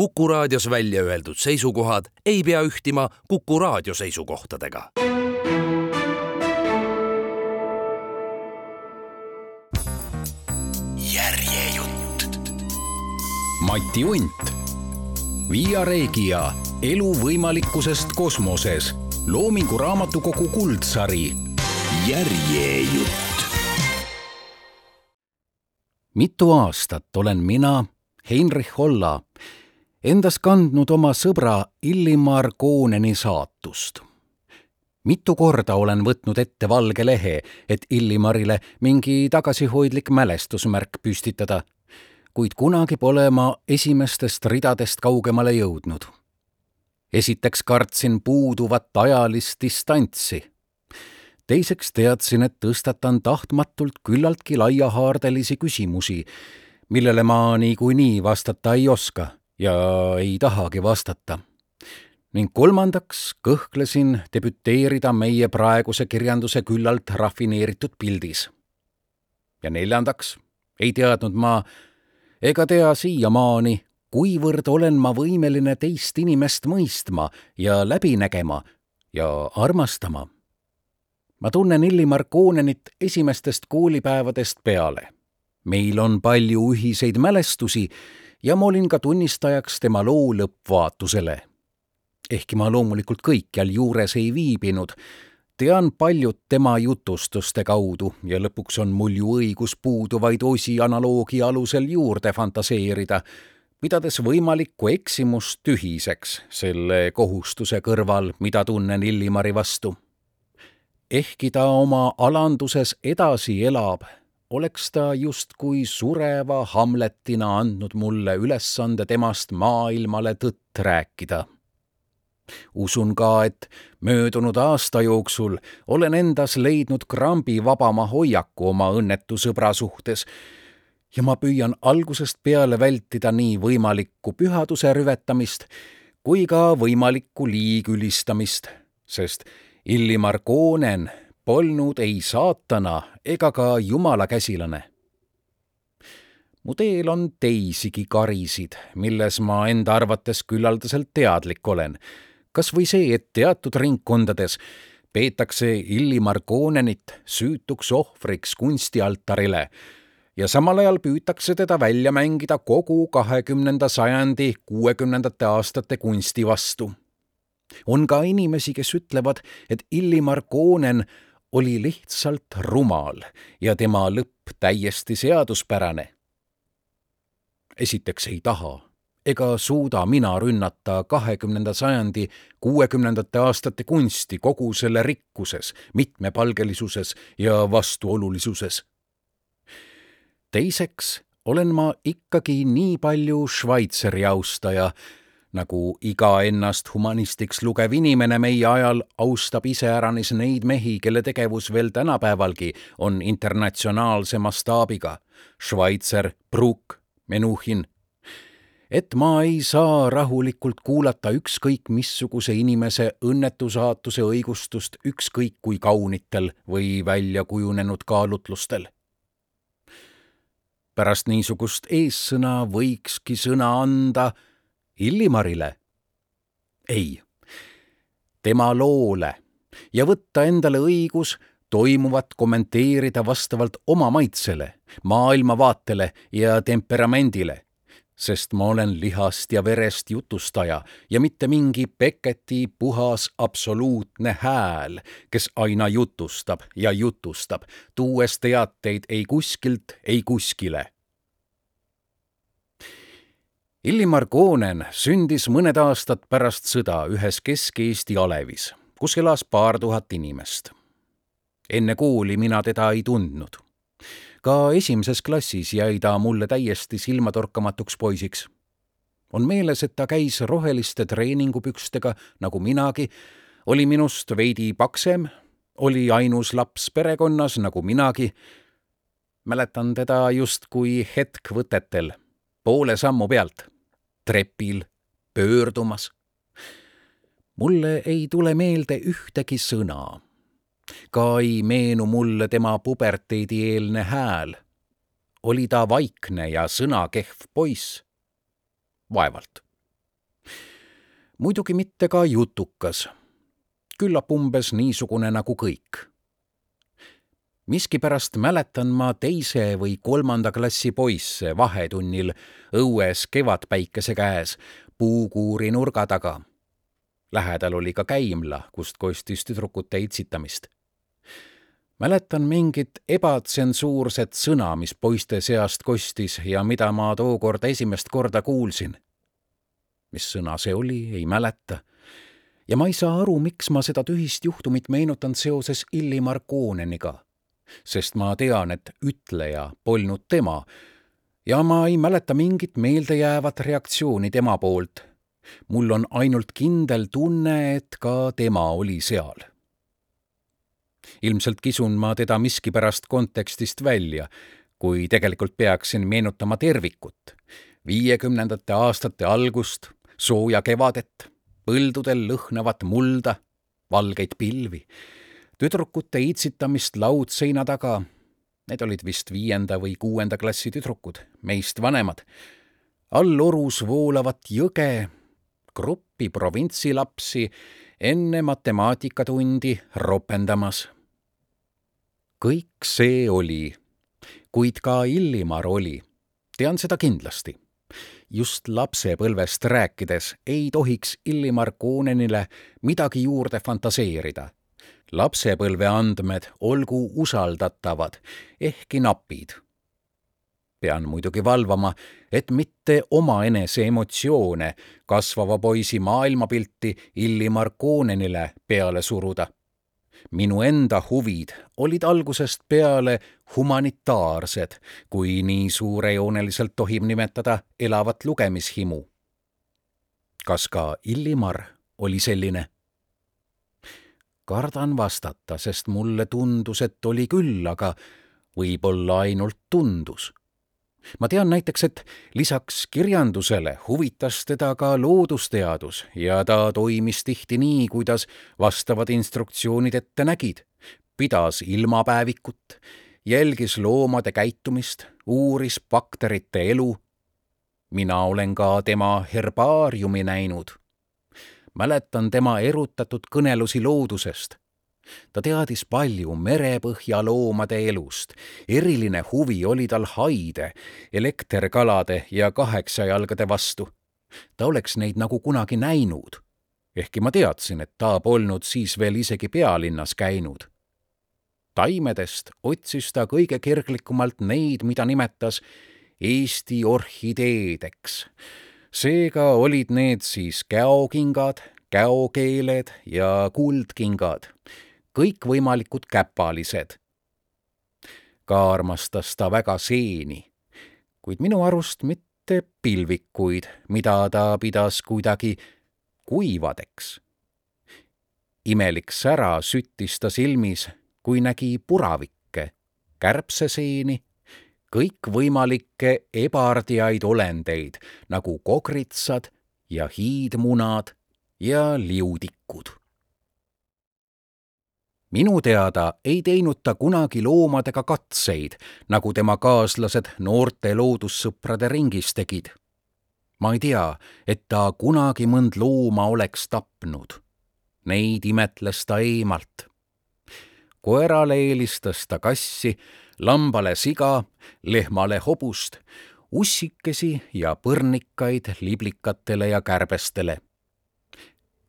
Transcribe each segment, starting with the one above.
Kuku raadios välja öeldud seisukohad ei pea ühtima Kuku raadio seisukohtadega. järjejutt. Mati Unt, Via Regia elu võimalikkusest kosmoses, Loomingu Raamatukogu kuldsari Järjejutt. mitu aastat olen mina, Heinrich Holla, endas kandnud oma sõbra Illimar Kooneni saatust. mitu korda olen võtnud ette valge lehe, et Illimarile mingi tagasihoidlik mälestusmärk püstitada, kuid kunagi pole ma esimestest ridadest kaugemale jõudnud. esiteks kartsin puuduvat ajalist distantsi teiseks teadsin, et tõstatan tahtmatult küllaltki laiahaardelisi küsimusi, millele ma niikuinii vastata ei oska ja ei tahagi vastata. ning kolmandaks kõhklesin debüteerida meie praeguse kirjanduse küllalt rafineeritud pildis. ja neljandaks ei teadnud ma ega tea siiamaani, kuivõrd olen ma võimeline teist inimest mõistma ja läbi nägema ja armastama. ma tunnen Illimar Koonenit esimestest koolipäevadest peale meil on palju ühiseid mälestusi ja ma olin ka tunnistajaks tema loo lõppvaatusele. ehkki ma loomulikult kõikjal juures ei viibinud, tean paljut tema jutustuste kaudu ja lõpuks on mul ju õigus puuduvaid osi analoogia alusel juurde fantaseerida, pidades võimalikku eksimust tühiseks selle kohustuse kõrval, mida tunnen Illimari vastu. ehkki ta oma alanduses edasi elab oleks ta justkui sureva Hamletina andnud mulle ülesande temast maailmale tõtt rääkida. usun ka, et möödunud aasta jooksul olen endas leidnud krambivabama hoiaku oma õnnetu sõbra suhtes ja ma püüan algusest peale vältida nii võimalikku pühaduse rüvetamist kui ka võimalikku liigülistamist, sest Illimar Koonen polnud ei saatana ega ka jumala käsilane. mu teel on teisigi karisid, milles ma enda arvates küllaldaselt teadlik olen. kas või see, et teatud ringkondades peetakse Illimar Koonenit süütuks ohvriks kunstialtarile ja samal ajal püütakse teda välja mängida kogu kahekümnenda sajandi kuuekümnendate aastate kunsti vastu. on ka inimesi, kes ütlevad, et Illimar Koonen oli lihtsalt rumal ja tema lõpp täiesti seaduspärane. esiteks ei taha ega suuda mina rünnata kahekümnenda sajandi kuuekümnendate aastate kunsti kogu selle rikkuses, mitmepalgelisuses ja vastuolulisuses. teiseks olen ma ikkagi nii palju Schweizeri austaja, nagu iga ennast humanistiks lugev inimene meie ajal austab iseäranis neid mehi, kelle tegevus veel tänapäevalgi on internatsionaalse mastaabiga. Schweitzer, Bruck, Menuhin. et ma ei saa rahulikult kuulata ükskõik missuguse inimese õnnetu saatuse õigustust ükskõik kui kaunitel või välja kujunenud kaalutlustel pärast niisugust eessõna võikski sõna anda Illimarile? ei, tema loole ja võtta endale õigus toimuvat kommenteerida vastavalt oma maitsele, maailmavaatele ja temperamendile, sest ma olen lihast ja verest jutustaja ja mitte mingi Becketi puhas absoluutne hääl, kes aina jutustab ja jutustab, tuues teateid ei kuskilt, ei kuskile Illimar Koonen sündis mõned aastad pärast sõda ühes Kesk-Eesti alevis, kus elas paar tuhat inimest. enne kooli mina teda ei tundnud. ka esimeses klassis jäi ta mulle täiesti silmatorkamatuks poisiks. on meeles, et ta käis roheliste treeningupükstega nagu minagi, oli minust veidi paksem, oli ainus laps perekonnas nagu minagi. mäletan teda justkui hetk-võtetel poole sammu pealt, trepil, pöördumas. mulle ei tule meelde ühtegi sõna. ka ei meenu mulle tema puberteedieelne hääl. oli ta vaikne ja sõnakehv poiss? vaevalt. muidugi mitte ka jutukas. küllap umbes niisugune nagu kõik. Miskipärast mäletan ma teise või kolmanda klassi poisse vahetunnil õues kevadpäikese käes puukuuri nurga taga. Lähedal oli ka käimla, kust kostis tüdrukute itsitamist mäletan mingit ebatsensuurset sõna, mis poiste seast kostis ja mida ma tookord esimest korda kuulsin. mis sõna see oli, ei mäleta. ja ma ei saa aru, miks ma seda tühist juhtumit meenutan seoses Illimar Kooneniga. Sest ma tean, et ütleja polnud tema ja ma ei mäleta mingit meeldejäävat reaktsiooni tema poolt. mul on ainult kindel tunne, et ka tema oli seal ilmselt kisun ma teda miskipärast kontekstist välja, kui tegelikult peaksin meenutama tervikut. viiekümnendate aastate algust, sooja kevadet, põldudel lõhnavat mulda, valgeid pilvi, tüdrukute itsitamist laudseina taga. Need olid vist viienda või kuuenda klassi tüdrukud, meist vanemad. all orus voolavat jõge, gruppi provintsilapsi enne matemaatikatundi ropendamas. kõik see oli, kuid ka Illimar oli, tean seda kindlasti. just lapsepõlvest rääkides ei tohiks Illimar Koonenile midagi juurde fantaseerida. Lapsepõlve andmed olgu usaldatavad, ehkki napid pean muidugi valvama, et mitte omaenese emotsioone kasvava poisi maailmapilti Illimar Koonenile peale suruda. minu enda huvid olid algusest peale humanitaarsed, kui nii suurejooneliselt tohib nimetada elavat lugemishimu. kas ka Illimar oli selline? Kardan vastata, sest mulle tundus, et oli küll, aga võib-olla ainult tundus ma tean näiteks, et lisaks kirjandusele huvitas teda ka loodusteadus ja ta toimis tihti nii, kuidas vastavad instruktsioonid ette nägid. pidas ilmapäevikut, jälgis loomade käitumist, uuris bakterite elu. mina olen ka tema herbaariumi näinud. Mäletan tema erutatud kõnelusi loodusest ta teadis palju merepõhja loomade elust. eriline huvi oli tal haide, elekterkalade ja kaheksajalgade vastu. ta oleks neid nagu kunagi näinud. ehkki ma teadsin, et ta polnud siis veel isegi pealinnas käinud. taimedest otsis ta kõige kirglikumalt neid, mida nimetas Eesti orhideedeks. Seega olid need siis käokingad, käokeeled ja kuldkingad kõikvõimalikud käpalised. ka armastas ta väga seeni, kuid minu arust mitte pilvikuid, mida ta pidas kuidagi kuivadeks. imelik sära süttis ta silmis, kui nägi puravikke, kärbseseeni, kõikvõimalikke ebardiaid olendeid nagu kogritsad ja hiidmunad ja liudikud minu teada ei teinud ta kunagi loomadega katseid, nagu tema kaaslased noorte loodussõprade ringis tegid. ma ei tea, et ta kunagi mõnd looma oleks tapnud. Neid imetles ta eemalt. koerale eelistas ta kassi, lambale siga, lehmale hobust, ussikesi ja põrnikaid liblikatele ja kärbestele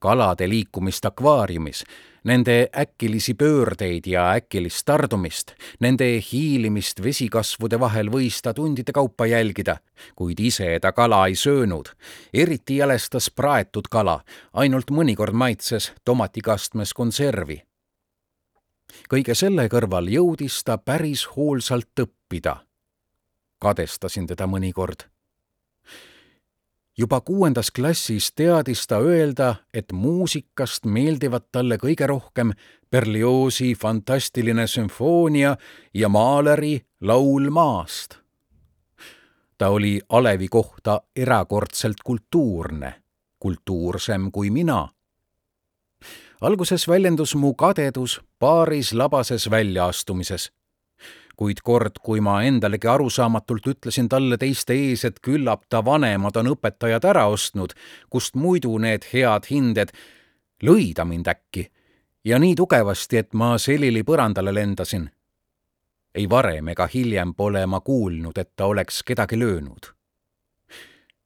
kalade liikumist akvaariumis, nende äkilisi pöördeid ja äkilist tardumist, nende hiilimist vesikasvude vahel võis ta tundide kaupa jälgida, kuid ise ta kala ei söönud. eriti jälestas praetud kala, ainult mõnikord maitses tomatikastmes konservi. Kõige selle kõrval jõudis ta päris hoolsalt õppida. kadestasin teda mõnikord juba kuuendas klassis teadis ta öelda, et muusikast meeldivad talle kõige rohkem Berliozi fantastiline sümfoonia ja Mahleri Laul maast. ta oli alevi kohta erakordselt kultuurne, kultuursem kui mina. Alguses väljendus mu kadedus paaris labases väljaastumises. Kuid kord, kui ma endalegi arusaamatult ütlesin talle teiste ees, et küllap ta vanemad on õpetajad ära ostnud, kust muidu need head hinded, lõi ta mind äkki. Ja nii tugevasti, et ma selili põrandale lendasin. ei varem ega hiljem pole ma kuulnud, et ta oleks kedagi löönud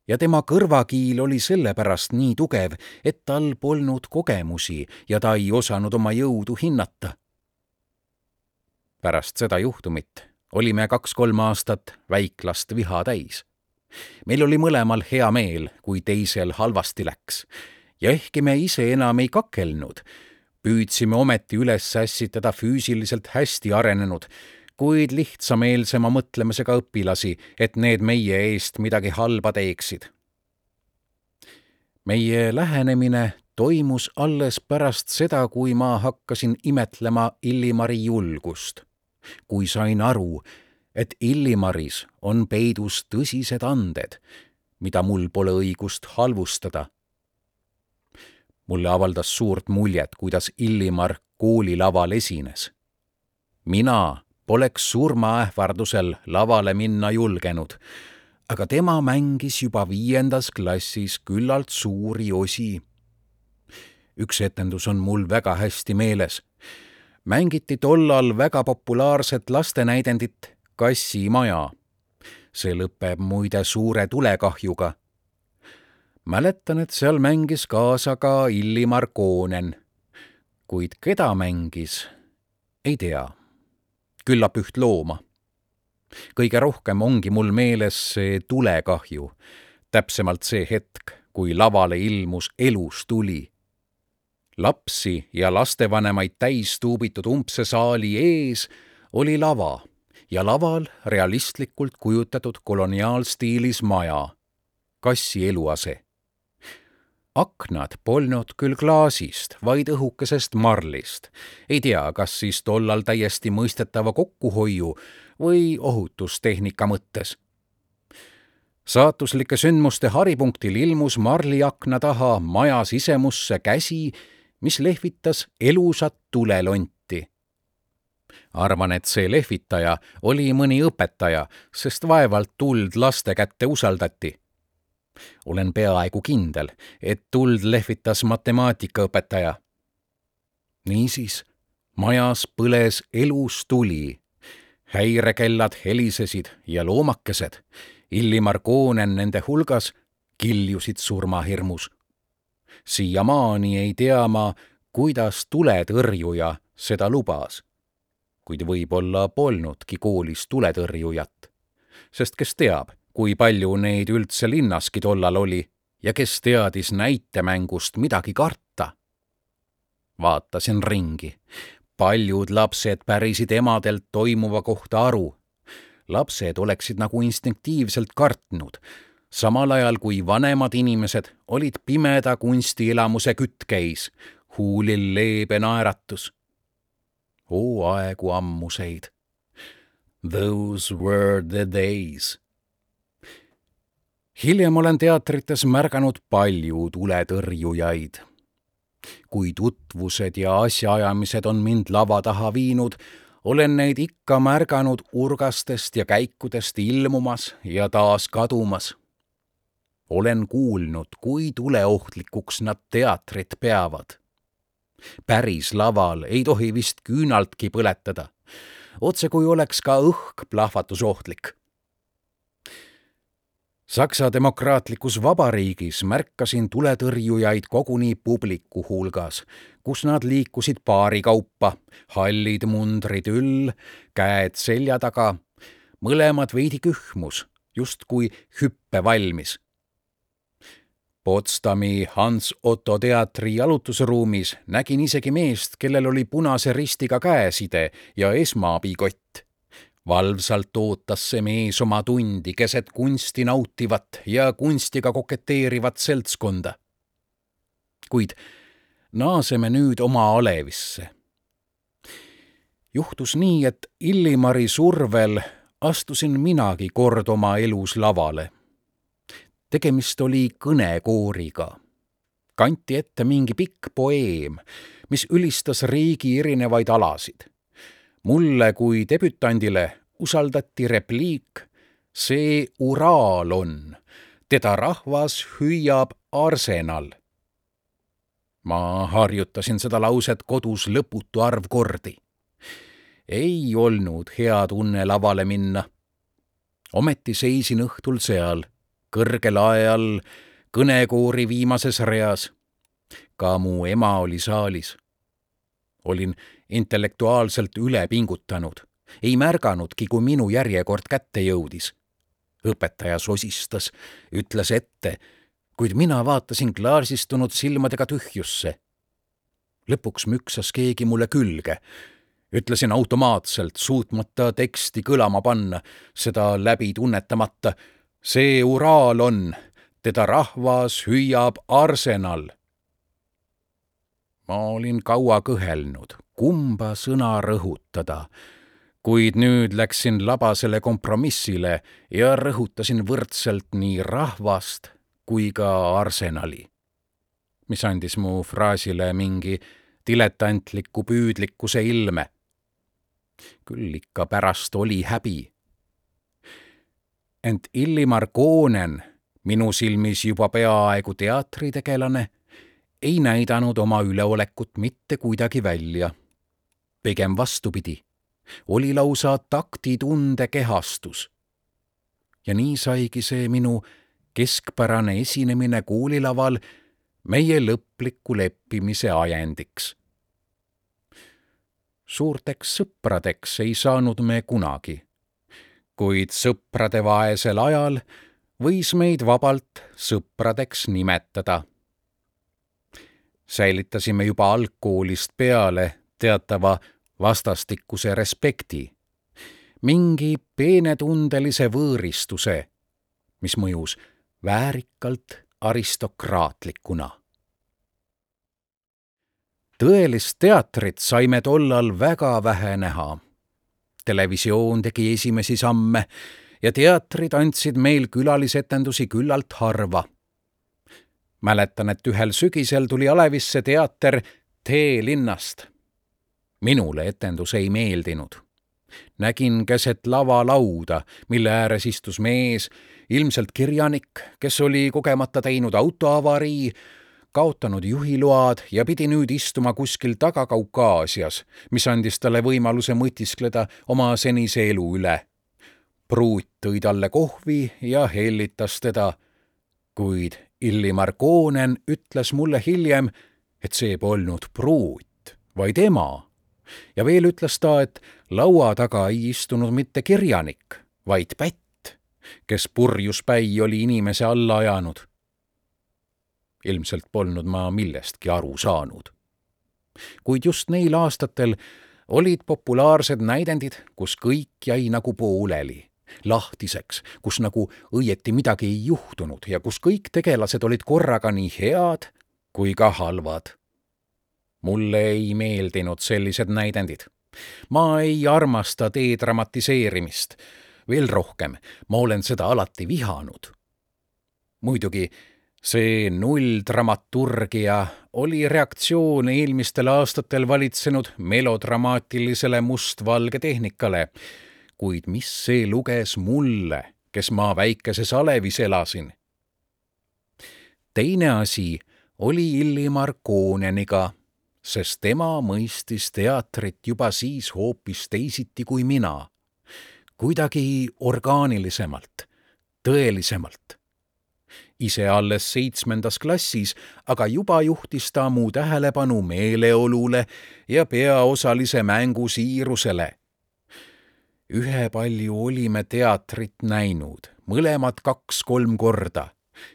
ja tema kõrvakiil oli sellepärast nii tugev, et tal polnud kogemusi ja ta ei osanud oma jõudu hinnata. pärast seda juhtumit olime kaks-kolm aastat väiklast viha täis. meil oli mõlemal hea meel, kui teisel halvasti läks ja ehkki me ise enam ei kakelnud, püüdsime ometi üles ässitada füüsiliselt hästi arenenud kuid lihtsameelsema mõtlemisega õpilasi, et need meie eest midagi halba teeksid. meie lähenemine toimus alles pärast seda, kui ma hakkasin imetlema Illimari julgust. kui sain aru, et Illimaris on peidus tõsised anded, mida mul pole õigust halvustada. mulle avaldas suurt muljet, kuidas Illimar koolilaval esines. mina poleks surmaähvardusel lavale minna julgenud, aga tema mängis juba viiendas klassis küllalt suuri osi. üks etendus on mul väga hästi meeles. mängiti tollal väga populaarset lastenäidendit Kassimaja. see lõpeb muide suure tulekahjuga. mäletan, et seal mängis kaasa ka Illimar Koonen. kuid keda mängis, ei tea küllap üht looma. kõige rohkem ongi mul meeles see tulekahju, täpsemalt see hetk, kui lavale ilmus elus tuli. lapsi ja lastevanemaid täis tuubitud umbse saali ees oli lava ja laval realistlikult kujutatud koloniaalstiilis maja, kassi eluase aknad polnud küll klaasist, vaid õhukesest marlist. ei tea, kas siis tollal täiesti mõistetava kokkuhoiu või ohutustehnika mõttes. saatuslike sündmuste haripunktil ilmus marliakna taha maja sisemusse käsi, mis lehvitas elusat tulelonti arvan, et see lehvitaja oli mõni õpetaja, sest vaevalt tuld laste kätte usaldati olen peaaegu kindel, et tuld lehvitas matemaatikaõpetaja. niisiis, majas põles elus tuli. häirekellad helisesid ja loomakesed, Illimar Koonen nende hulgas, kiljusid surmahirmus. siiamaani ei tea ma, kuidas tuletõrjuja seda lubas. kuid võib-olla polnudki koolis tuletõrjujat. sest kes teab kui palju neid üldse linnaski tollal oli ja kes teadis näitemängust midagi karta. vaatasin ringi. paljud lapsed pärisid emadelt toimuva kohta aru. lapsed oleksid nagu instinktiivselt kartnud, samal ajal kui vanemad inimesed olid pimeda kunstielamuse küttkeis, huulil leebe naeratus. oo aegu ammuseid. Those were the days hiljem olen teatrites märganud palju tuletõrjujaid. kui tutvused ja asjaajamised on mind lava taha viinud, olen neid ikka märganud urgastest ja käikudest ilmumas ja taas kadumas. olen kuulnud, kui tuleohtlikuks nad teatrit peavad. päris laval ei tohi vist küünaltki põletada, otse kui oleks ka õhk plahvatusohtlik Saksa demokraatlikus vabariigis märkasin tuletõrjujaid koguni publiku hulgas, kus nad liikusid paarikaupa, hallid mundrid üll, käed selja taga, mõlemad veidi kühmus, justkui hüppe valmis. Potsdami Hans Otto teatri jalutusruumis nägin isegi meest, kellel oli punase ristiga käeside ja esmaabikott valvsalt ootas see mees oma tundi keset kunsti nautivat ja kunstiga koketeerivat seltskonda. kuid naaseme nüüd oma alevisse. juhtus nii, et Illimari survel astusin minagi kord oma elus lavale. tegemist oli kõnekooriga. kanti ette mingi pikk poeem, mis ülistas riigi erinevaid alasid mulle kui debütandile usaldati repliik See Uraal on, teda rahvas hüüab Arsenal. ma harjutasin seda lauset kodus lõputu arv kordi. ei olnud hea tunne lavale minna. ometi seisin õhtul seal, kõrge lae all, kõnekoori viimases reas. ka mu ema oli saalis. olin intellektuaalselt üle pingutanud, ei märganudki, kui minu järjekord kätte jõudis. õpetaja sosistas, ütles ette, kuid mina vaatasin klaarsistunud silmadega tühjusse. lõpuks müksas keegi mulle külge. ütlesin automaatselt, suutmata teksti kõlama panna, seda läbi tunnetamata. see Uraal on, teda rahvas hüüab Arsenal. Ma olin kaua kõhelnud kumba sõna rõhutada, kuid nüüd läksin labasele kompromissile ja rõhutasin võrdselt nii rahvast kui ka arsenali, mis andis mu fraasile mingi diletantliku püüdlikkuse ilme. küll ikka pärast oli häbi. ent Illimar Koonen, minu silmis juba peaaegu teatritegelane, ei näidanud oma üleolekut mitte kuidagi välja pigem vastupidi, oli lausa taktitunde kehastus. ja nii saigi see minu keskpärane esinemine kuulilaval meie lõpliku leppimise ajendiks. suurteks sõpradeks ei saanud me kunagi, kuid sõprade vaesel ajal võis meid vabalt sõpradeks nimetada. Säilitasime juba algkoolist peale teatava vastastikuse respekti, mingi peenetundelise võõristuse, mis mõjus väärikalt aristokraatlikuna. tõelist teatrit saime tollal väga vähe näha. televisioon tegi esimesi samme ja teatrid andsid meil külalisetendusi küllalt harva. Mäletan, et ühel sügisel tuli Alevisse teater Tee linnast minule etendus ei meeldinud. nägin keset lavalauda, mille ääres istus mees, ilmselt kirjanik, kes oli kogemata teinud autoavarii, kaotanud juhiload ja pidi nüüd istuma kuskil Taga-Kaukaasias, mis andis talle võimaluse mõtiskleda oma senise elu üle. pruut tõi talle kohvi ja hellitas teda, kuid Illimar Koonen ütles mulle hiljem, et see polnud pruut, vaid ema ja veel ütles ta, et laua taga ei istunud mitte kirjanik, vaid pätt, kes purjuspäi oli inimese alla ajanud. ilmselt polnud ma millestki aru saanud. kuid just neil aastatel olid populaarsed näidendid, kus kõik jäi nagu pooleli, lahtiseks, kus nagu õieti midagi ei juhtunud ja kus kõik tegelased olid korraga nii head kui ka halvad mulle ei meeldinud sellised näidendid. ma ei armasta dedramatiseerimist. veel rohkem, ma olen seda alati vihanud. muidugi, see nulldramaturgia oli reaktsioon eelmistel aastatel valitsenud melodramaatilisele mustvalge tehnikale, kuid mis see luges mulle, kes ma väikeses alevis elasin? teine asi oli Illimar Kooneniga sest tema mõistis teatrit juba siis hoopis teisiti kui mina. kuidagi orgaanilisemalt, tõelisemalt. ise alles seitsmendas klassis, aga juba juhtis ta mu tähelepanu meeleolule ja peaosalise mängu siirusele. Ühepalju olime teatrit näinud, mõlemad kaks-kolm korda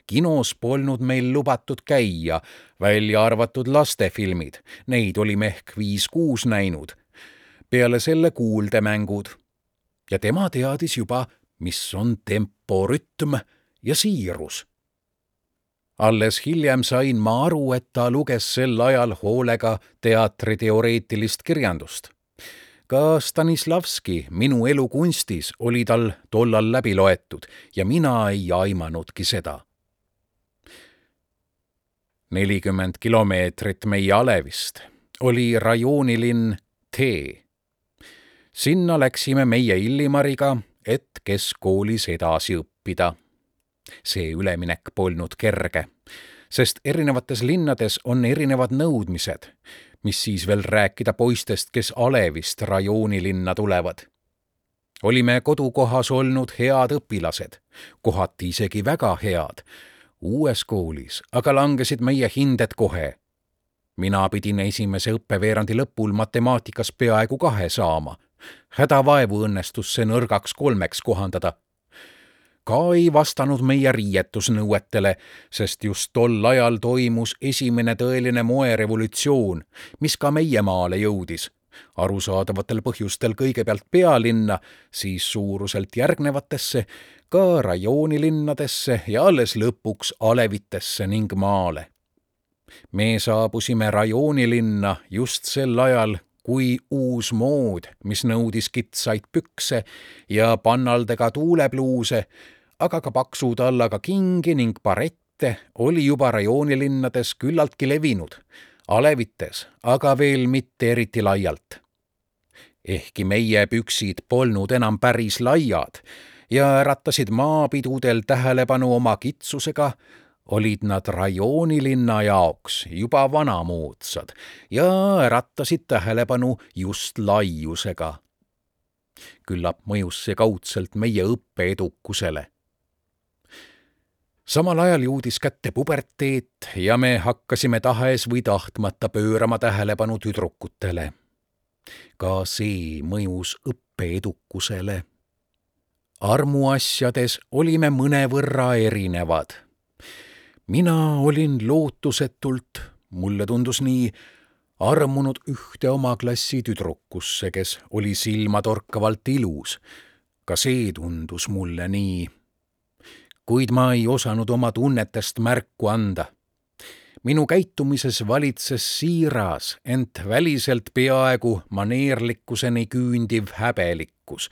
kinos polnud meil lubatud käia, välja arvatud lastefilmid, neid olime ehk viis-kuus näinud. peale selle kuuldemängud. ja tema teadis juba, mis on temporütm ja siirus. alles hiljem sain ma aru, et ta luges sel ajal hoolega teatriteoreetilist kirjandust ka Stanislavski Minu elu kunstis oli tal tollal läbi loetud ja mina ei aimanudki seda nelikümmend kilomeetrit meie alevist oli rajoonilinn T. sinna läksime meie Illimariga, et keskkoolis edasi õppida. see üleminek polnud kerge, sest erinevates linnades on erinevad nõudmised, mis siis veel rääkida poistest, kes Alevist rajoonilinna tulevad olime kodukohas olnud head õpilased, kohati isegi väga head. uues koolis aga langesid meie hinded kohe. mina pidin esimese õppeveerandi lõpul matemaatikas peaaegu kahe saama. hädavaevu õnnestus see nõrgaks kolmeks kohandada. Ka ei vastanud meie riietusnõuetele, sest just tol ajal toimus esimene tõeline moerevolutsioon, mis ka meie maale jõudis arusaadavatel põhjustel kõigepealt pealinna, siis suuruselt järgnevatesse, ka rajoonilinnadesse ja alles lõpuks alevitesse ning maale. me saabusime rajoonilinna just sel ajal, kui uus mood, mis nõudis kitsaid pükse ja pannaldega tuulepluuse, aga ka paksu tallaga kingi ning barette, oli juba rajoonilinnades küllaltki levinud alevites, aga veel mitte eriti laialt. ehkki meie püksid polnud enam päris laiad ja ärattasid maapidudel tähelepanu oma kitsusega, olid nad rajoonilinna jaoks juba vanamoodsad ja ärattasid tähelepanu just laiusega. küllap mõjus see kaudselt meie õppeedukusele samal ajal jõudis kätte puberteet ja me hakkasime tahes või tahtmata pöörama tähelepanu tüdrukutele. ka see mõjus õppeedukusele. armuasjades olime mõnevõrra erinevad. Mina olin lootusetult, mulle tundus nii, armunud ühte oma klassi tüdrukusse, kes oli silmatorkavalt ilus. ka see tundus mulle nii kuid ma ei osanud oma tunnetest märku anda. minu käitumises valitses siiras, ent väliselt peaaegu maneerlikkuseni küündiv häbelikkus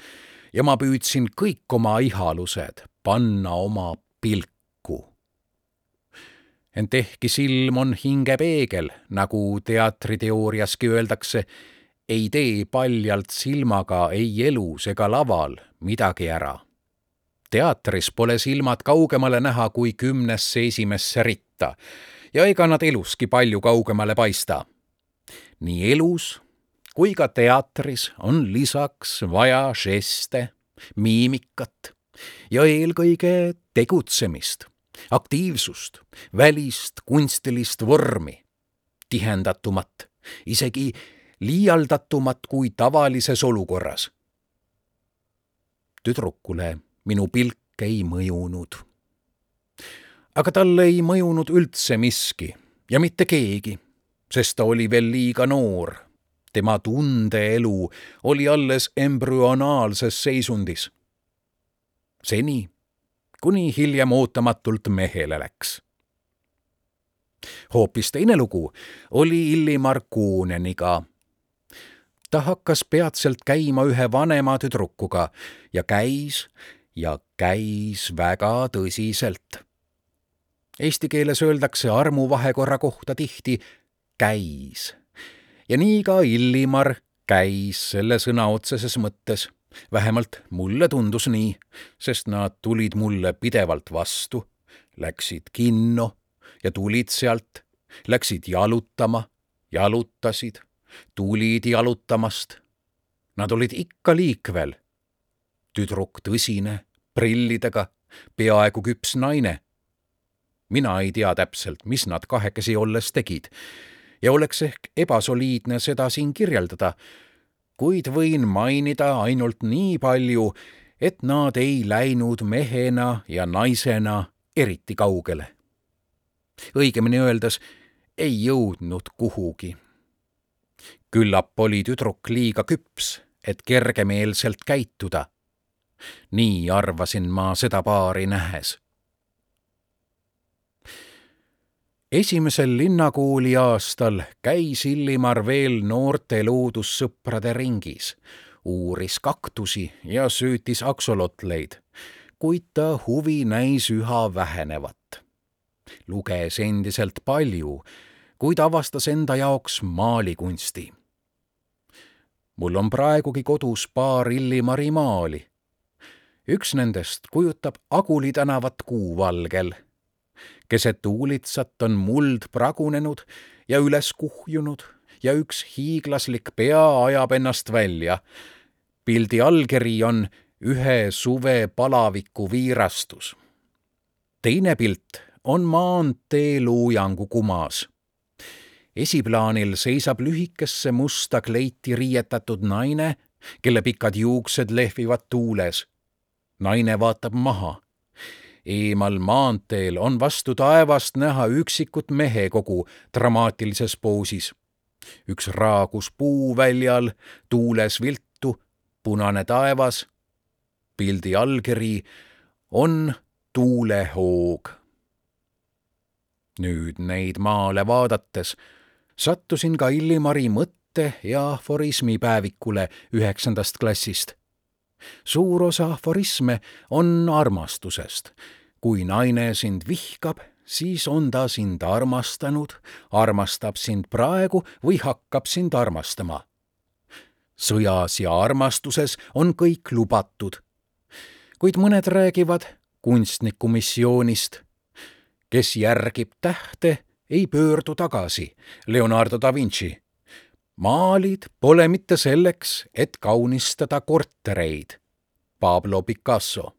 ja ma püüdsin kõik oma ihalused panna oma pilku. Ent ehkki silm on hingepeegel, nagu teatriteooriaski öeldakse, ei tee paljalt silmaga ei elus ega laval midagi ära. Teatris pole silmad kaugemale näha kui kümnesse esimesse ritta ja ega nad eluski palju kaugemale paista. nii elus kui ka teatris on lisaks vaja žeste, miimikat ja eelkõige tegutsemist, aktiivsust, välist kunstilist vormi, tihendatumat, isegi liialdatumat kui tavalises olukorras. tüdrukule minu pilk ei mõjunud. aga talle ei mõjunud üldse miski ja mitte keegi, sest ta oli veel liiga noor. tema tundeelu oli alles embrüonaalses seisundis. seni, kuni hiljem ootamatult mehele läks hoopis teine lugu oli Illimar Kuuneniga ta hakkas peatselt käima ühe vanema tüdrukuga ja käis ja käis väga tõsiselt. Eesti keeles öeldakse armuvahekorra kohta tihti käis. ja nii ka Illimar käis selle sõna otseses mõttes. Vähemalt mulle tundus nii, sest nad tulid mulle pidevalt vastu, läksid kinno ja tulid sealt, läksid jalutama, jalutasid, tulid jalutamast. Nad olid ikka liikvel. tüdruk tõsine prillidega, peaaegu küps naine. mina ei tea täpselt, mis nad kahekesi olles tegid ja oleks ehk ebasoliidne seda siin kirjeldada, kuid võin mainida ainult nii palju, et nad ei läinud mehena ja naisena eriti kaugele. õigemini öeldes ei jõudnud kuhugi. küllap oli tüdruk liiga küps, et kergemeelselt käituda nii arvasin ma seda paari nähes. Esimesel linnakooli aastal käis Illimar veel noorte loodussõprade ringis, uuris kaktusi ja söötis aksolotleid, kuid ta huvi näis üha vähenevat. luges endiselt palju, kuid avastas enda jaoks maalikunsti mul on praegugi kodus paar Illimari maali. üks nendest kujutab Aguli tänavat kuuvalgel. Keset huulitsat on muld pragunenud ja üles kuhjunud ja üks hiiglaslik pea ajab ennast välja. pildi allkiri on ühe suve palaviku viirastus. teine pilt on maantee Luujangu kumas esiplaanil seisab lühikesse musta kleiti riietatud naine, kelle pikad juuksed lehvivad tuules. naine vaatab maha. Eemal maanteel on vastu taevast näha üksikut mehekogu dramaatilises poosis. üks raagus puuväljal, tuules viltu, punane taevas. pildi allkiri on tuulehoog. nüüd neid maale vaadates sattusin ka Illimari mõtte ja aforismipäevikule üheksandast klassist. Suur osa aforisme on armastusest. kui naine sind vihkab, siis on ta sind armastanud, armastab sind praegu või hakkab sind armastama. sõjas ja armastuses on kõik lubatud. kuid mõned räägivad kunstniku missioonist. kes järgib tähte ei pöördu tagasi, Leonardo da Vinci. Maalid pole mitte selleks, et kaunistada kortereid, Pablo Picasso.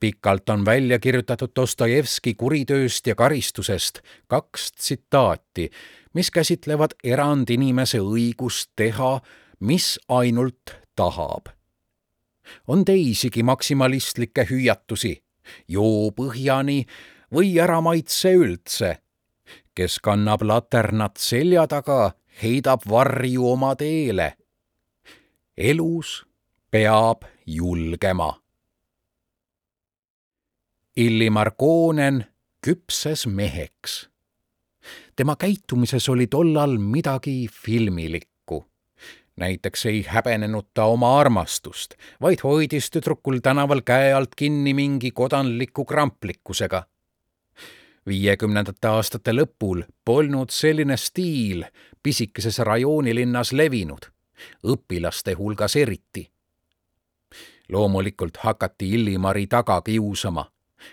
pikalt on välja kirjutatud Dostojevski kuritööst ja karistusest kaks tsitaati, mis käsitlevad erandinimese õigust teha, mis ainult tahab. on teisigi maksimalistlikke hüüatusi, joo põhjani või ära maitse üldse. Kes kannab laternat selja taga, heidab varju oma teele. elus peab julgema. Illimar Koonen küpses meheks. tema käitumises oli tollal midagi filmilikku näiteks ei häbenenud ta oma armastust, vaid hoidis tüdrukul tänaval käe alt kinni mingi kodanliku kramplikkusega viiekümnendate aastate lõpul polnud selline stiil pisikeses rajoonilinnas levinud, õpilaste hulgas eriti. loomulikult hakati Illimari taga kiusama,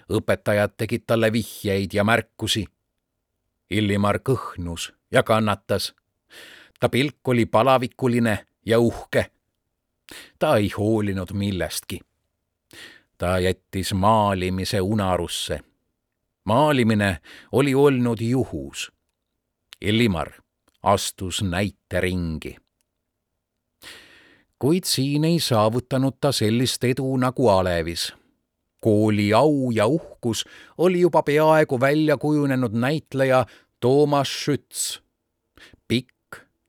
õpetajad tegid talle vihjeid ja märkusi. Illimar kõhnus ja kannatas. ta pilk oli palavikuline ja uhke. ta ei hoolinud millestki. ta jättis maalimise unarusse maalimine oli olnud juhus. Illimar astus näiteringi. kuid siin ei saavutanud ta sellist edu nagu Alevis. kooli au ja uhkus oli juba peaaegu välja kujunenud näitleja Toomas Schütz.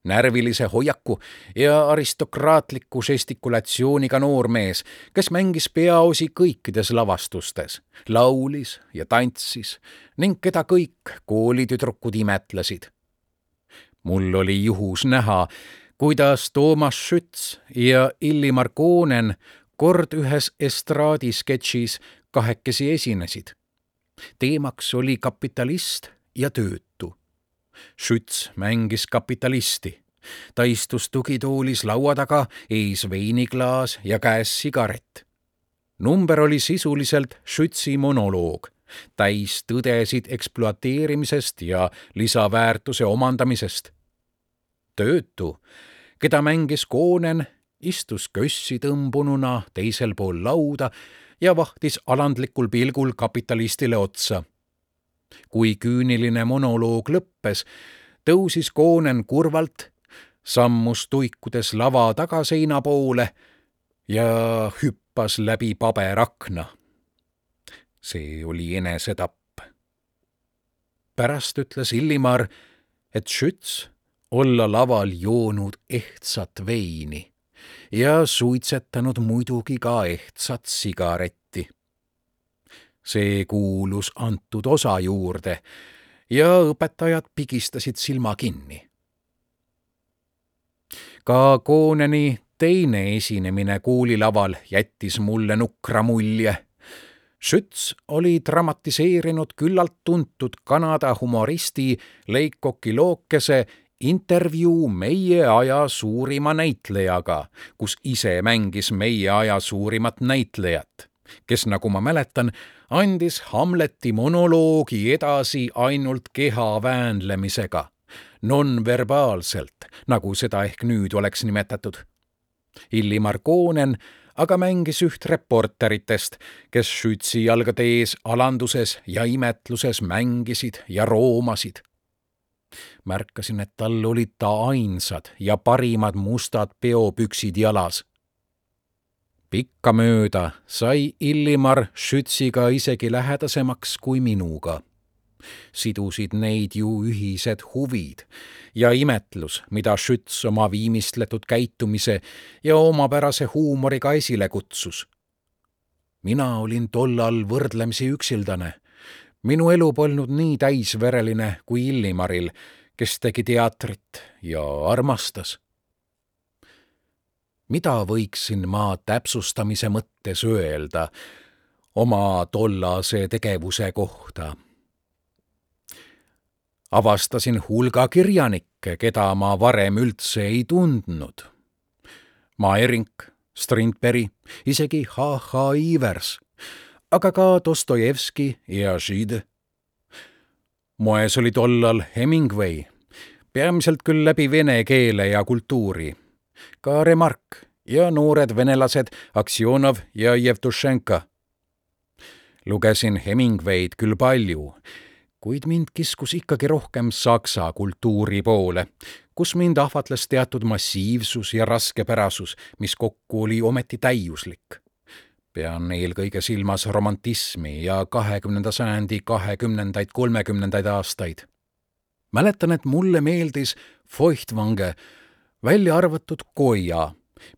Närvilise hoiaku ja aristokraatliku žestikulatsiooniga noormees, kes mängis peaosi kõikides lavastustes, laulis ja tantsis ning keda kõik koolitüdrukud imetlesid. mul oli juhus näha, kuidas Toomas Schütz ja Illimar Koonen kord ühes estraadisketšis kahekesi esinesid. teemaks oli kapitalist ja töötu Schütz mängis kapitalisti. ta istus tugitoolis laua taga, ees veiniklaas ja käes sigaret. number oli sisuliselt Schützi monoloog, täis tõdesid ekspluateerimisest ja lisaväärtuse omandamisest. töötu, keda mängis Koonen, istus kössi tõmbununa teisel pool lauda ja vahtis alandlikul pilgul kapitalistile otsa kui küüniline monoloog lõppes, tõusis Koonen kurvalt, sammus tuikudes lava tagaseina poole ja hüppas läbi paberakna. see oli enesetapp. pärast ütles Illimar, et Schütz olla laval joonud ehtsat veini ja suitsetanud muidugi ka ehtsat sigaretti see kuulus antud osa juurde ja õpetajad pigistasid silma kinni. ka Kooneni teine esinemine koolilaval jättis mulle nukra mulje. Schütz oli dramatiseerinud küllalt tuntud Kanada humoristi Leikoki lookese intervjuu meie aja suurima näitlejaga, kus ise mängis meie aja suurimat näitlejat, kes, nagu ma mäletan, andis Hamleti monoloogi edasi ainult keha väänlemisega, nonverbaalselt, nagu seda ehk nüüd oleks nimetatud. Illimar Koonen aga mängis üht reporteritest, kes Schützi jalgade ees alanduses ja imetluses mängisid ja roomasid. märkasin, et tal olid ta ainsad ja parimad mustad peopüksid jalas. Pikkamööda sai Illimar Schütziga isegi lähedasemaks kui minuga sidusid neid ju ühised huvid ja imetlus, mida Schütz oma viimistletud käitumise ja omapärase huumoriga esile kutsus. mina olin tollal võrdlemisi üksildane. minu elu polnud nii täisvereline kui Illimaril, kes tegi teatrit ja armastas. Mida võiksin ma täpsustamise mõttes öelda oma tollase tegevuse kohta avastasin hulga kirjanikke, keda ma varem üldse ei tundnud. Maerink, Strindberg, isegi H.H. Ivers, aga ka Dostojevski ja Žid. moes oli tollal Hemingway, peamiselt küll läbi vene keele ja kultuuri, ka Remark ja noored venelased Aksjonov ja Jevtušenka. lugesin Hemingway'd küll palju kuid mind kiskus ikkagi rohkem saksa kultuuri poole, kus mind ahvatles teatud massiivsus ja raskepärasus, mis kokku oli ometi täiuslik. pean eelkõige silmas romantismi ja kahekümnenda sajandi kahekümnendaid, kolmekümnendaid aastaid. mäletan, et mulle meeldis Feuchtwange, välja arvatud Koia,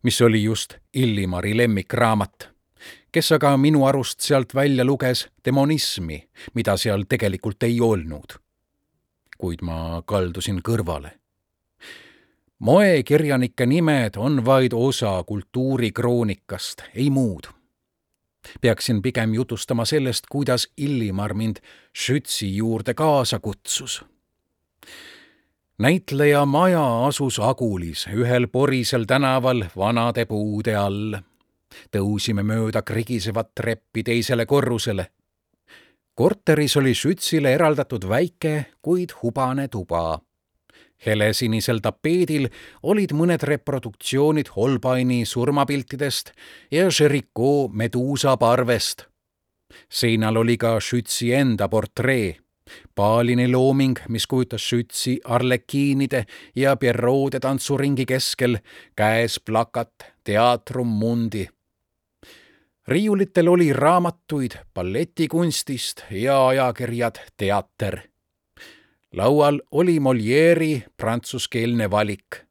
mis oli just Illimari lemmikraamat kes aga minu arust sealt välja luges demonismi, mida seal tegelikult ei olnud. kuid ma kaldusin kõrvale. moekirjanike nimed on vaid osa kultuurikroonikast, ei muud. peaksin pigem jutustama sellest, kuidas Illimar mind Schützi juurde kaasa kutsus näitleja maja asus Agulis ühel porisel tänaval vanade puude all tõusime mööda krigisevat treppi teisele korrusele. korteris oli Schützile eraldatud väike, kuid hubane tuba. helesinisel tapeedil olid mõned reproduktsioonid Holbeini surmapiltidest ja Jericho Meduusa parvest. seinal oli ka Schützi enda portree Paalini looming, mis kujutas Schützi arlekiinide ja Pierrot'e tantsuringi keskel, käes plakat Teatrum Mundi riiulitel oli raamatuid balletikunstist ja ajakirjad Teater. laual oli Molieri prantsuskeelne valik,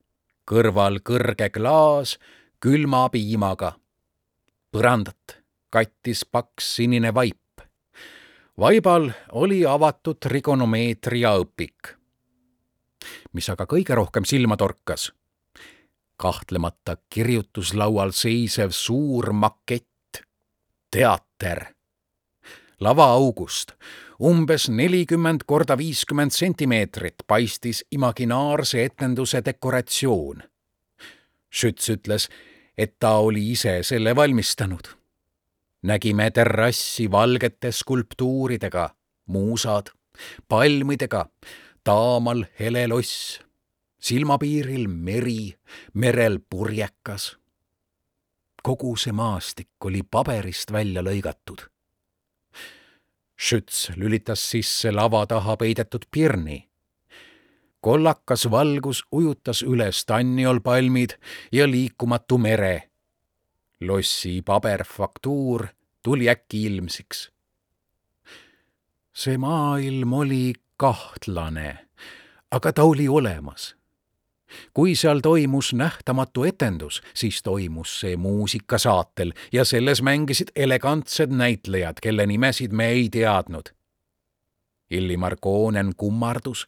kõrval kõrge klaas külma piimaga. põrandat kattis paks sinine vaip. Vaibal oli avatud trigonomeetria õpik. mis aga kõige rohkem silma torkas kahtlemata kirjutuslaual seisev suur makett teater. lavaaugust umbes nelikümmend korda viiskümmend sentimeetrit paistis imaginaarse etenduse dekoratsioon. Schütz ütles, et ta oli ise selle valmistanud. Nägime terrassi valgete skulptuuridega, muusad, palmidega, taamal hele loss, silmapiiril meri, merel purjekas kogu see maastik oli paberist välja lõigatud. Schütz lülitas sisse lava taha peidetud pirni. kollakas valgus ujutas üles tanniolpalmid ja liikumatu mere. Lossi paberfaktuur tuli äkki ilmsiks. see maailm oli kahtlane, aga ta oli olemas kui seal toimus nähtamatu etendus, siis toimus see muusikasaatel ja selles mängisid elegantsed näitlejad, kelle nimesid me ei teadnud. Illimar Koonen kummardus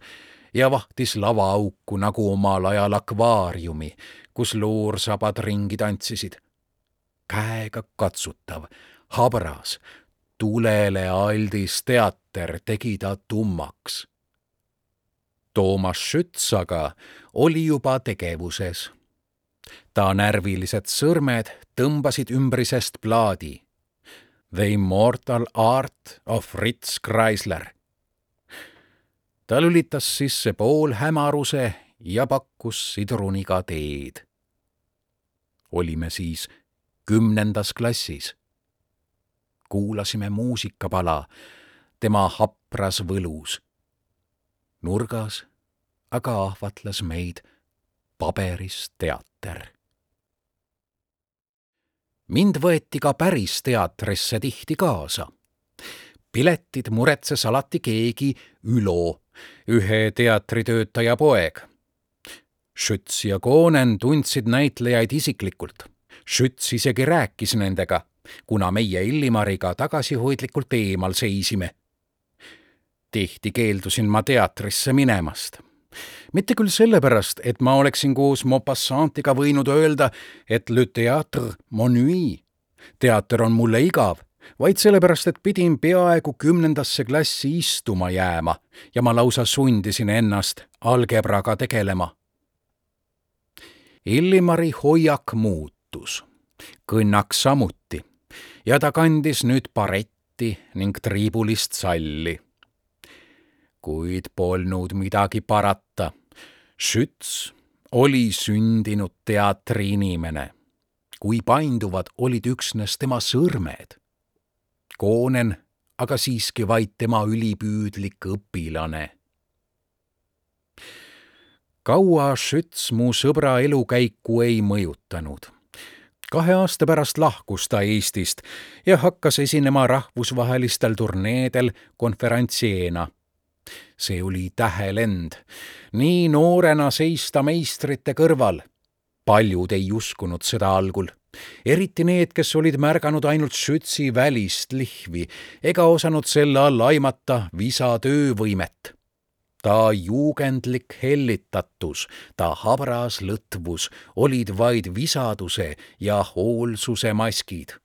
ja vahtis lavaauku nagu omal ajal akvaariumi, kus luursabad ringi tantsisid. Käega katsutav, habras, tulele aldis teater tegi ta tummaks Toomas Schütz aga oli juba tegevuses. ta närvilised sõrmed tõmbasid ümbrisest plaadi. The immortal art of Fritz Kreisler. ta lülitas sisse poolhämaruse ja pakkus sidruniga teed. olime siis kümnendas klassis. kuulasime muusikapala tema hapras võlus. nurgas aga ahvatles meid paberis teater. mind võeti ka päris teatrisse tihti kaasa. piletid muretses alati keegi Ülo, ühe teatritöötaja poeg. Schütz ja Koonen tundsid näitlejaid isiklikult. Schütz isegi rääkis nendega, kuna meie Illimariga tagasihoidlikult eemal seisime tihti keeldusin ma teatrisse minemast. mitte küll sellepärast, et ma oleksin koos Maupassant'iga võinud öelda, et le théâtre m'ennuie, teater on mulle igav, vaid sellepärast, et pidin peaaegu kümnendasse klassi istuma jääma ja ma lausa sundisin ennast algebraga tegelema. Illimari hoiak muutus, kõnnaks samuti ja ta kandis nüüd baretti ning triibulist salli kuid polnud midagi parata. Schütz oli sündinud teatriinimene. kui painduvad olid üksnes tema sõrmed. Koonen aga siiski vaid tema ülipüüdlik õpilane. kaua Schütz mu sõbra elukäiku ei mõjutanud kahe aasta pärast lahkus ta Eestist ja hakkas esinema rahvusvahelistel turneedel konverantsieena see oli tähelend. nii noorena seista meistrite kõrval. paljud ei uskunud seda algul, eriti need, kes olid märganud ainult Schützi välist lihvi ega osanud selle all aimata visa töövõimet ta juugendlik hellitatus, ta habras lõtvus olid vaid visaduse ja hoolsuse maskid.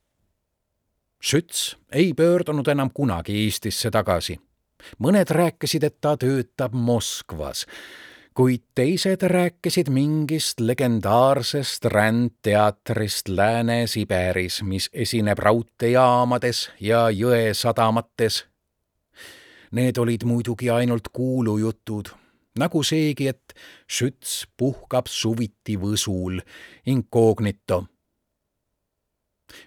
Schütz ei pöördunud enam kunagi Eestisse tagasi mõned rääkisid, et ta töötab Moskvas, kuid teised rääkisid mingist legendaarsest rändteatrist Lääne-Siberis, mis esineb raudteejaamades ja jõesadamates. Need olid muidugi ainult kuulujutud, nagu seegi, et Schütz puhkab suviti Võsul incognito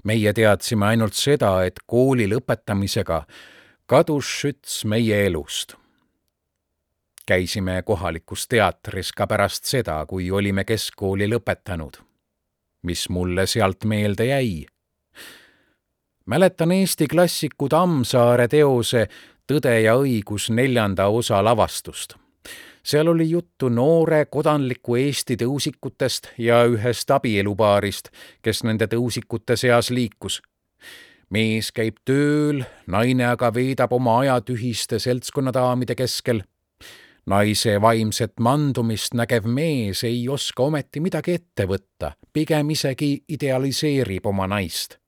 meie teadsime ainult seda, et kooli lõpetamisega kadus Schütz meie elust. käisime kohalikus teatris ka pärast seda, kui olime keskkooli lõpetanud. mis mulle sealt meelde jäi? mäletan Eesti klassiku Tammsaare teose Tõde ja õigus neljanda osa lavastust. seal oli juttu noore kodanliku Eesti tõusikutest ja ühest abielupaarist, kes nende tõusikute seas liikus mees käib tööl, naine aga veedab oma aja tühiste seltskonnadaamide keskel. naise vaimset mandumist nägev mees ei oska ometi midagi ette võtta, pigem isegi idealiseerib oma naist.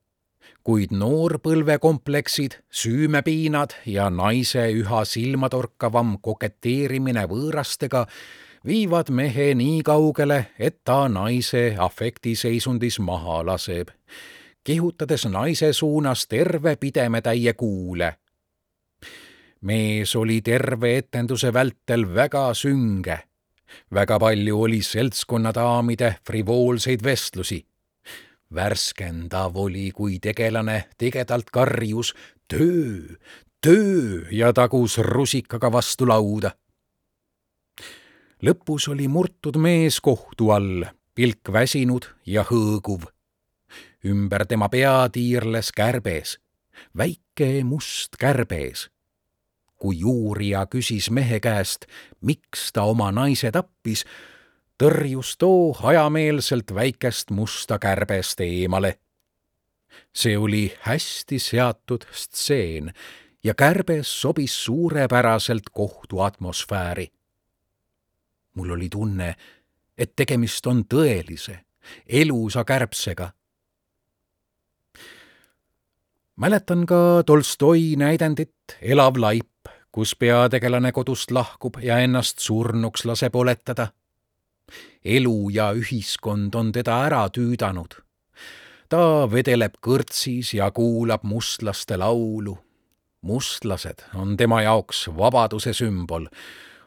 Kuid noorpõlvekompleksid, süümepiinad ja naise üha silmatorkavam koketeerimine võõrastega viivad mehe nii kaugele, et ta naise afektiseisundis maha laseb kihutades naise suunas terve pidemetäie kuule. mees oli terve etenduse vältel väga sünge. väga palju oli seltskonnadaamide frivoolseid vestlusi. Värskendav oli, kui tegelane tigedalt karjus töö, töö ja tagus rusikaga vastu lauda. lõpus oli murtud mees kohtu all, pilk väsinud ja hõõguv ümber tema pea tiirles kärbes, väike must kärbes. kui uurija küsis mehe käest, miks ta oma naise tappis, tõrjus too hajameelselt väikest musta kärbest eemale. see oli hästi seatud stseen ja kärbes sobis suurepäraselt kohtu atmosfääri. mul oli tunne, et tegemist on tõelise, elusa kärbsega mäletan ka Tolstoi näidendit Elav laip, kus peategelane kodust lahkub ja ennast surnuks laseb oletada. Elu ja ühiskond on teda ära tüüdanud. ta vedeleb kõrtsis ja kuulab mustlaste laulu. mustlased on tema jaoks vabaduse sümbol.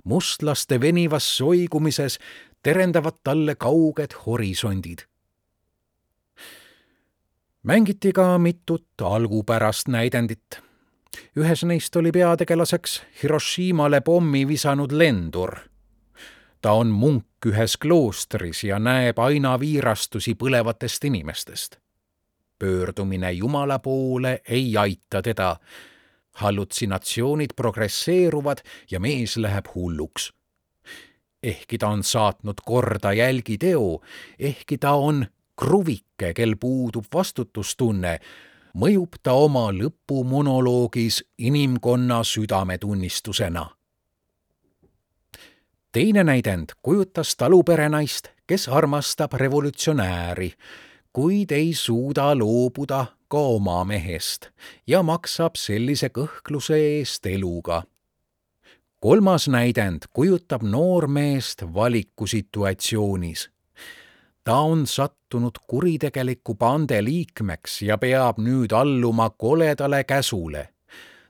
mustlaste venivas soigumises terendavad talle kauged horisondid mängiti ka mitut algupärast näidendit. ühes neist oli peategelaseks Hiroshimale pommi visanud lendur. ta on munk ühes kloostris ja näeb aina viirastusi põlevatest inimestest. pöördumine Jumala poole ei aita teda. hallutsinatsioonid progresseeruvad ja mees läheb hulluks ehkki ta on saatnud korda jälgiteo, ehkki ta on kruvike, kel puudub vastutustunne, mõjub ta oma lõpumonoloogis inimkonna südametunnistusena. Teine näidend kujutas taluperenaist, kes armastab revolutsionääri, kuid ei suuda loobuda ka oma mehest ja maksab sellise kõhkluse eest eluga. Kolmas näidend kujutab noormeest valikusituatsioonis ta on sattunud kuritegeliku bande liikmeks ja peab nüüd alluma koledale käsule.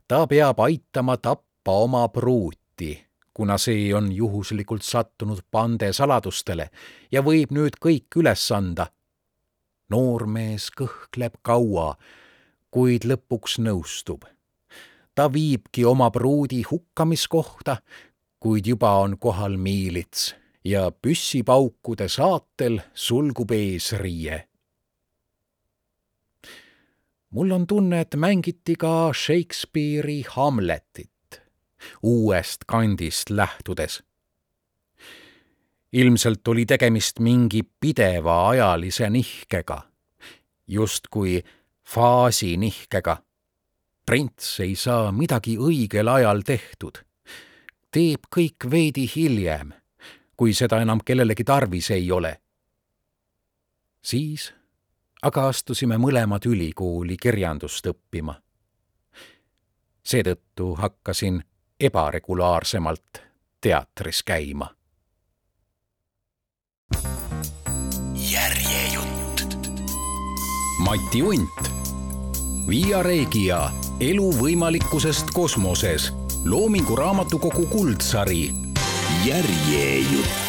ta peab aitama tappa oma pruuti, kuna see on juhuslikult sattunud bande saladustele ja võib nüüd kõik üles anda. noormees kõhkleb kaua, kuid lõpuks nõustub. ta viibki oma pruudi hukkamiskohta, kuid juba on kohal miilits ja püssipaukude saatel sulgub eesriie. mul on tunne, et mängiti ka Shakespeare'i Hamletit uuest kandist lähtudes. ilmselt oli tegemist mingi pideva ajalise nihkega, justkui faasinihkega. prints ei saa midagi õigel ajal tehtud, teeb kõik veidi hiljem kui seda enam kellelegi tarvis ei ole. siis aga astusime mõlemad ülikooli kirjandust õppima. seetõttu hakkasin ebaregulaarsemalt teatris käima. järjejutt. Mati Unt, Via Regia elu võimalikkusest kosmoses, Loomingu Raamatukogu kuldsari järjejutt